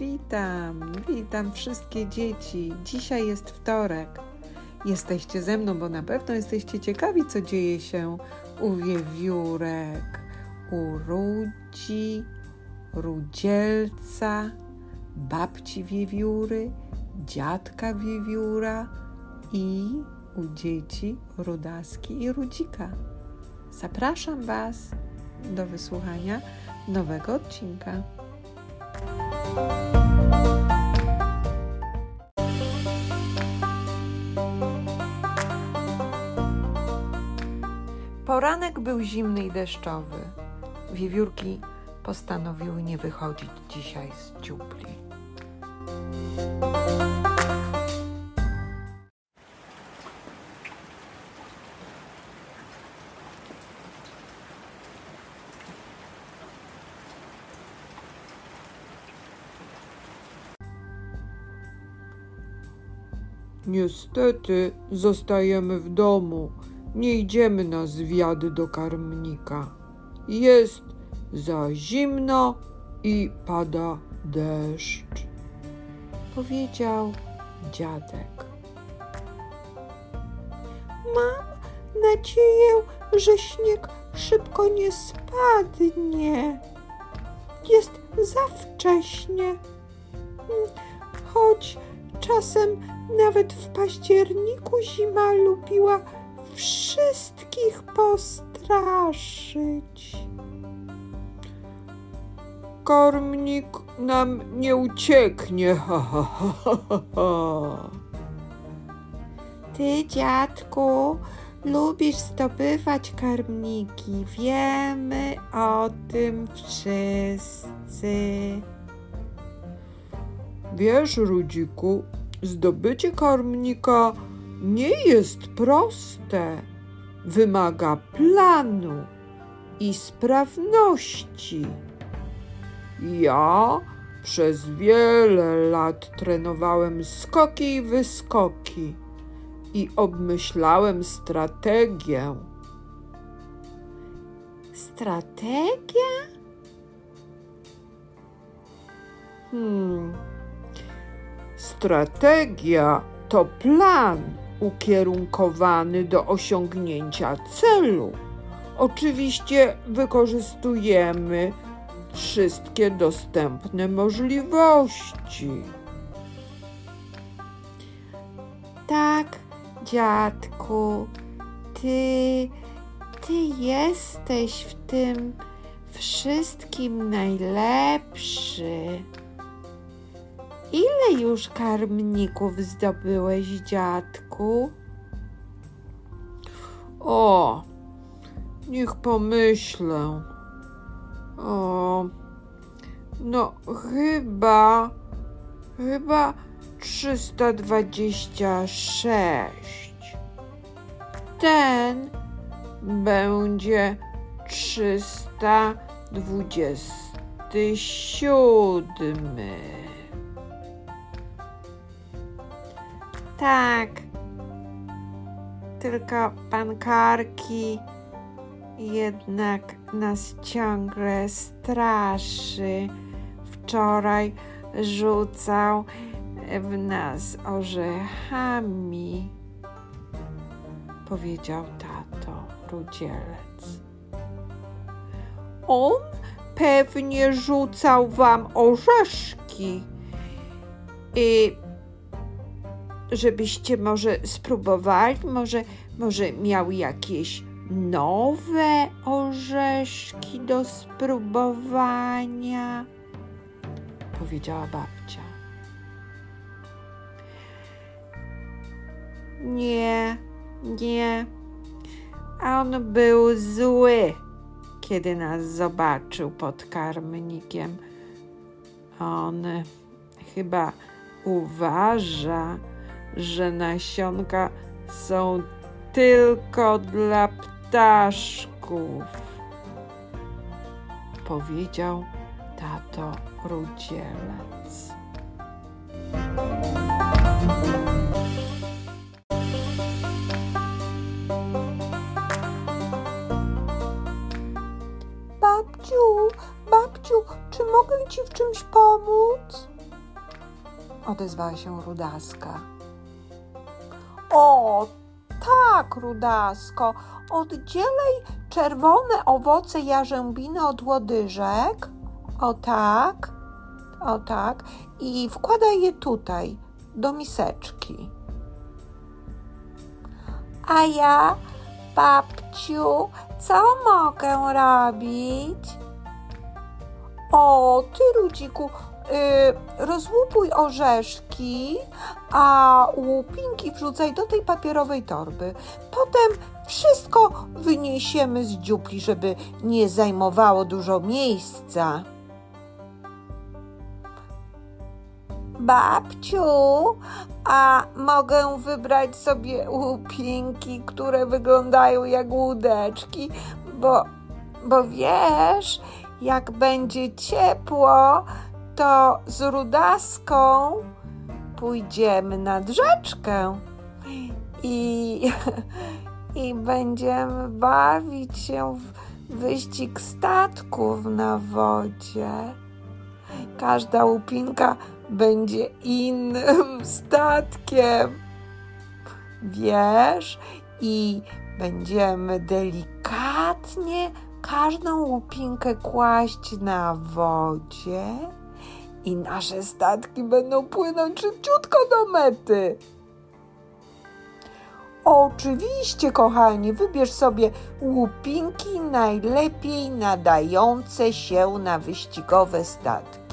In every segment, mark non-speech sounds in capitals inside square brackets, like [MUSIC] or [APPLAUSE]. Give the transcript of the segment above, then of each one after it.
Witam, witam wszystkie dzieci. Dzisiaj jest wtorek. Jesteście ze mną, bo na pewno jesteście ciekawi, co dzieje się u wiewiórek, u Rudzi, Rudzielca, babci wiewióry, dziadka wiewióra i u dzieci Rudaski i Rudzika. Zapraszam Was do wysłuchania nowego odcinka. Poranek był zimny i deszczowy. Wiewiórki postanowiły nie wychodzić dzisiaj z dziupli. Niestety zostajemy w domu. Nie idziemy na zwiady do karmnika. Jest za zimno i pada deszcz. Powiedział dziadek. Mam nadzieję, że śnieg szybko nie spadnie. Jest za wcześnie. Choć czasem nawet w październiku zima lubiła wszystkich postraszyć. Karmnik nam nie ucieknie. Ha, ha, ha, ha. Ty, dziadku, lubisz zdobywać karmniki. Wiemy o tym wszyscy. Wiesz, Rudziku, zdobycie karmnika nie jest proste. Wymaga planu i sprawności. Ja przez wiele lat trenowałem skoki i wyskoki i obmyślałem strategię. Strategia? Hmm. Strategia to plan ukierunkowany do osiągnięcia celu. Oczywiście wykorzystujemy wszystkie dostępne możliwości. Tak, dziadku, ty, ty jesteś w tym wszystkim najlepszy. Ile już karmników zdobyłeś, dziadku? O, niech pomyślę. O, no chyba, chyba 326. Ten będzie 327. Tak. Tylko pan Karki jednak nas ciągle straszy. Wczoraj rzucał w nas orzechami, powiedział tato Rudzielec. On pewnie rzucał wam orzeszki. I żebyście może spróbowali, może, może miał jakieś nowe orzeszki do spróbowania, powiedziała babcia. Nie, nie. A on był zły, kiedy nas zobaczył pod karmnikiem. On chyba uważa, że nasionka są tylko dla ptaszków, powiedział tato Rudzielec. Babciu, babciu, czy mogę ci w czymś pomóc? odezwała się Rudaska. O, tak, Rudasko, oddzielaj czerwone owoce jarzębiny od łodyżek. O tak, o tak, i wkładaj je tutaj, do miseczki. A ja, babciu, co mogę robić? O, ty, Rudziku, rozłupuj orzeszki, a łupinki wrzucaj do tej papierowej torby. Potem wszystko wyniesiemy z dziupli, żeby nie zajmowało dużo miejsca. Babciu, a mogę wybrać sobie łupinki, które wyglądają jak łódeczki, bo, bo wiesz, jak będzie ciepło, to z rudaską pójdziemy nad rzeczkę i, [LAUGHS] i będziemy bawić się w wyścig statków na wodzie. Każda łupinka będzie innym [LAUGHS] statkiem. Wiesz, i będziemy delikatnie każdą łupinkę kłaść na wodzie i nasze statki będą płynąć szybciutko do mety. Oczywiście, kochani, wybierz sobie łupinki najlepiej nadające się na wyścigowe statki.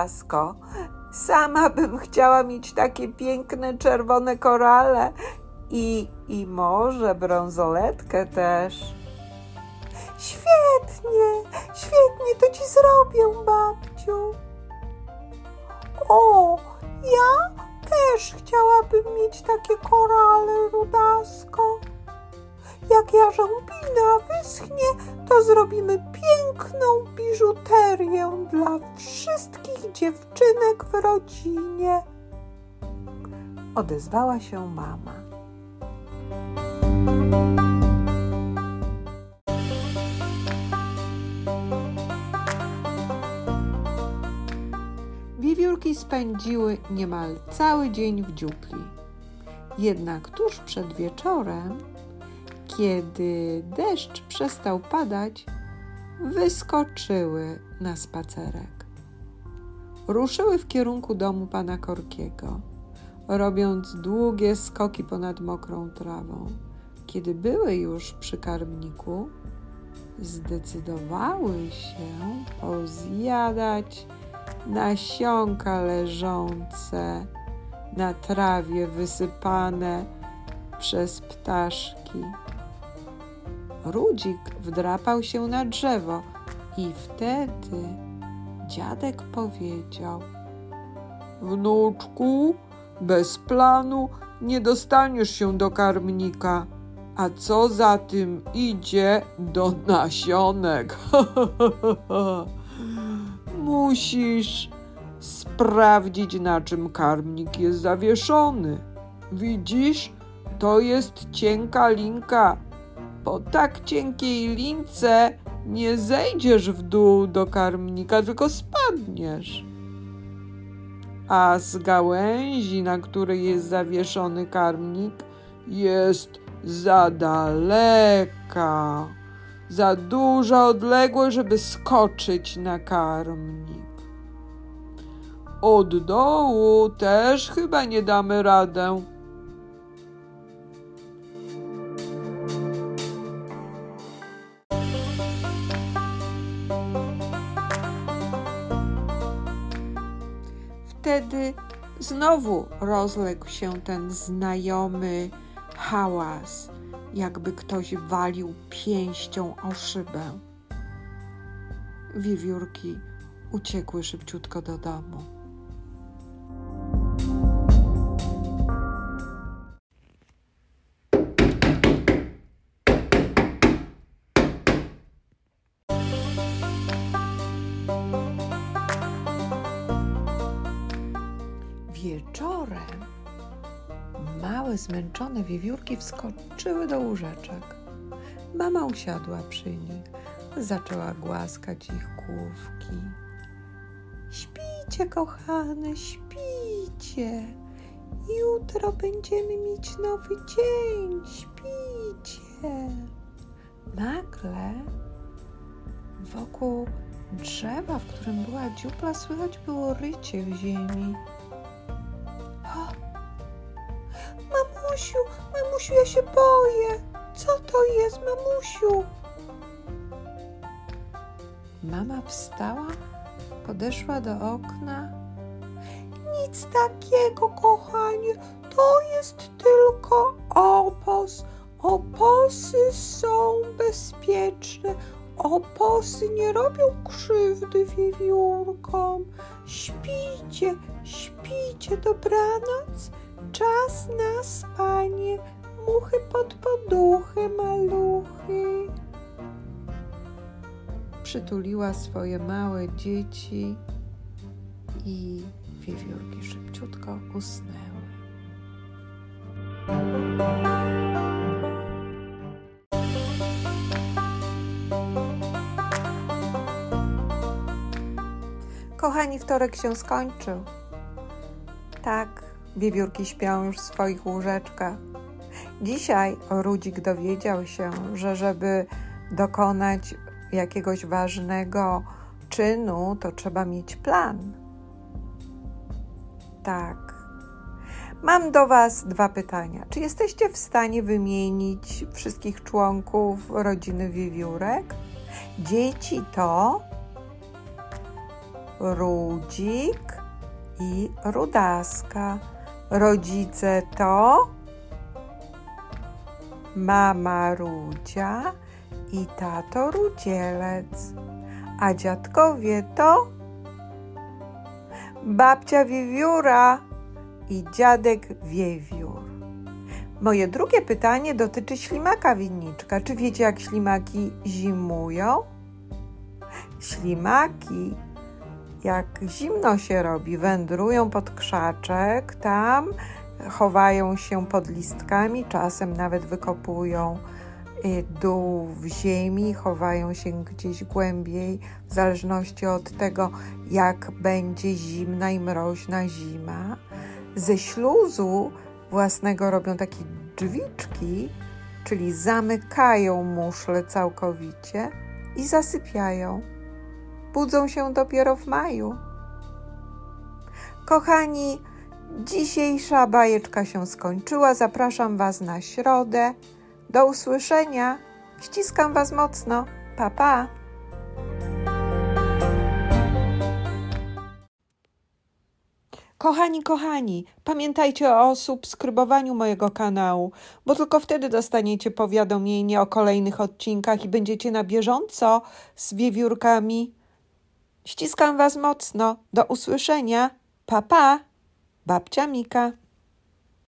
Rudasko. Sama bym chciała mieć takie piękne czerwone korale i, i może brązoletkę też. Świetnie, świetnie, to ci zrobię, babciu. O, ja też chciałabym mieć takie korale, Rudasko. Jak jarzębina wyschnie, to zrobimy piękną biżuterię dla wszystkich dziewczynek w rodzinie. Odezwała się mama. Wiewiórki spędziły niemal cały dzień w dziupli. Jednak tuż przed wieczorem, kiedy deszcz przestał padać, wyskoczyły na spacerek. Ruszyły w kierunku domu pana Korkiego, robiąc długie skoki ponad mokrą trawą. Kiedy były już przy karmniku, zdecydowały się pozjadać nasionka leżące na trawie wysypane przez ptaszki. Rudzik wdrapał się na drzewo i wtedy dziadek powiedział: Wnuczku, bez planu nie dostaniesz się do karmnika, a co za tym idzie do nasionek. [LAUGHS] Musisz sprawdzić, na czym karmnik jest zawieszony. Widzisz, to jest cienka linka. Po tak cienkiej lince nie zejdziesz w dół do karmnika, tylko spadniesz. A z gałęzi, na której jest zawieszony karmnik, jest za daleka, za duża odległość, żeby skoczyć na karmnik. Od dołu też chyba nie damy radę. Znowu rozległ się ten znajomy hałas, jakby ktoś walił pięścią o szybę. Wiewiórki uciekły szybciutko do domu. Zmęczone wiewiórki wskoczyły do łóżeczek. Mama usiadła przy nich, zaczęła głaskać ich główki. Śpijcie, kochane, śpijcie. Jutro będziemy mieć nowy dzień. Śpijcie. Nagle wokół drzewa, w którym była dziupla, słychać było rycie w ziemi. Mamusiu, mamusiu, ja się boję. Co to jest, mamusiu? Mama wstała, podeszła do okna. Nic takiego, kochanie, to jest tylko opos. Oposy są bezpieczne. Oposy nie robią krzywdy wiewiórkom. Śpijcie, śpijcie, dobranoc. Czas na spanie. Muchy pod poduchy, maluchy. Przytuliła swoje małe dzieci i wiewiórki szybciutko usnęły. Kochani, wtorek się skończył. Tak, wiewiórki śpią już w swoich łóżeczkach. Dzisiaj Rudzik dowiedział się, że żeby dokonać jakiegoś ważnego czynu, to trzeba mieć plan. Tak. Mam do Was dwa pytania. Czy jesteście w stanie wymienić wszystkich członków rodziny wiewiórek? Dzieci to Rudzik i Rudaska. Rodzice to mama Rudzia i tato Rudzielec. A dziadkowie to babcia Wiewióra i dziadek Wiewiór. Moje drugie pytanie dotyczy ślimaka winniczka. Czy wiecie, jak ślimaki zimują? Ślimaki jak zimno się robi, wędrują pod krzaczek, tam chowają się pod listkami, czasem nawet wykopują y, dół w ziemi, chowają się gdzieś głębiej, w zależności od tego, jak będzie zimna i mroźna zima. Ze śluzu własnego robią takie drzwiczki, czyli zamykają muszle całkowicie i zasypiają budzą się dopiero w maju. Kochani, dzisiejsza bajeczka się skończyła. Zapraszam Was na środę. Do usłyszenia. Ściskam Was mocno. Pa, pa. Kochani, kochani, pamiętajcie o subskrybowaniu mojego kanału, bo tylko wtedy dostaniecie powiadomienie o kolejnych odcinkach i będziecie na bieżąco z wiewiórkami. Ściskam Was mocno. Do usłyszenia. Pa, pa. Babcia Mika.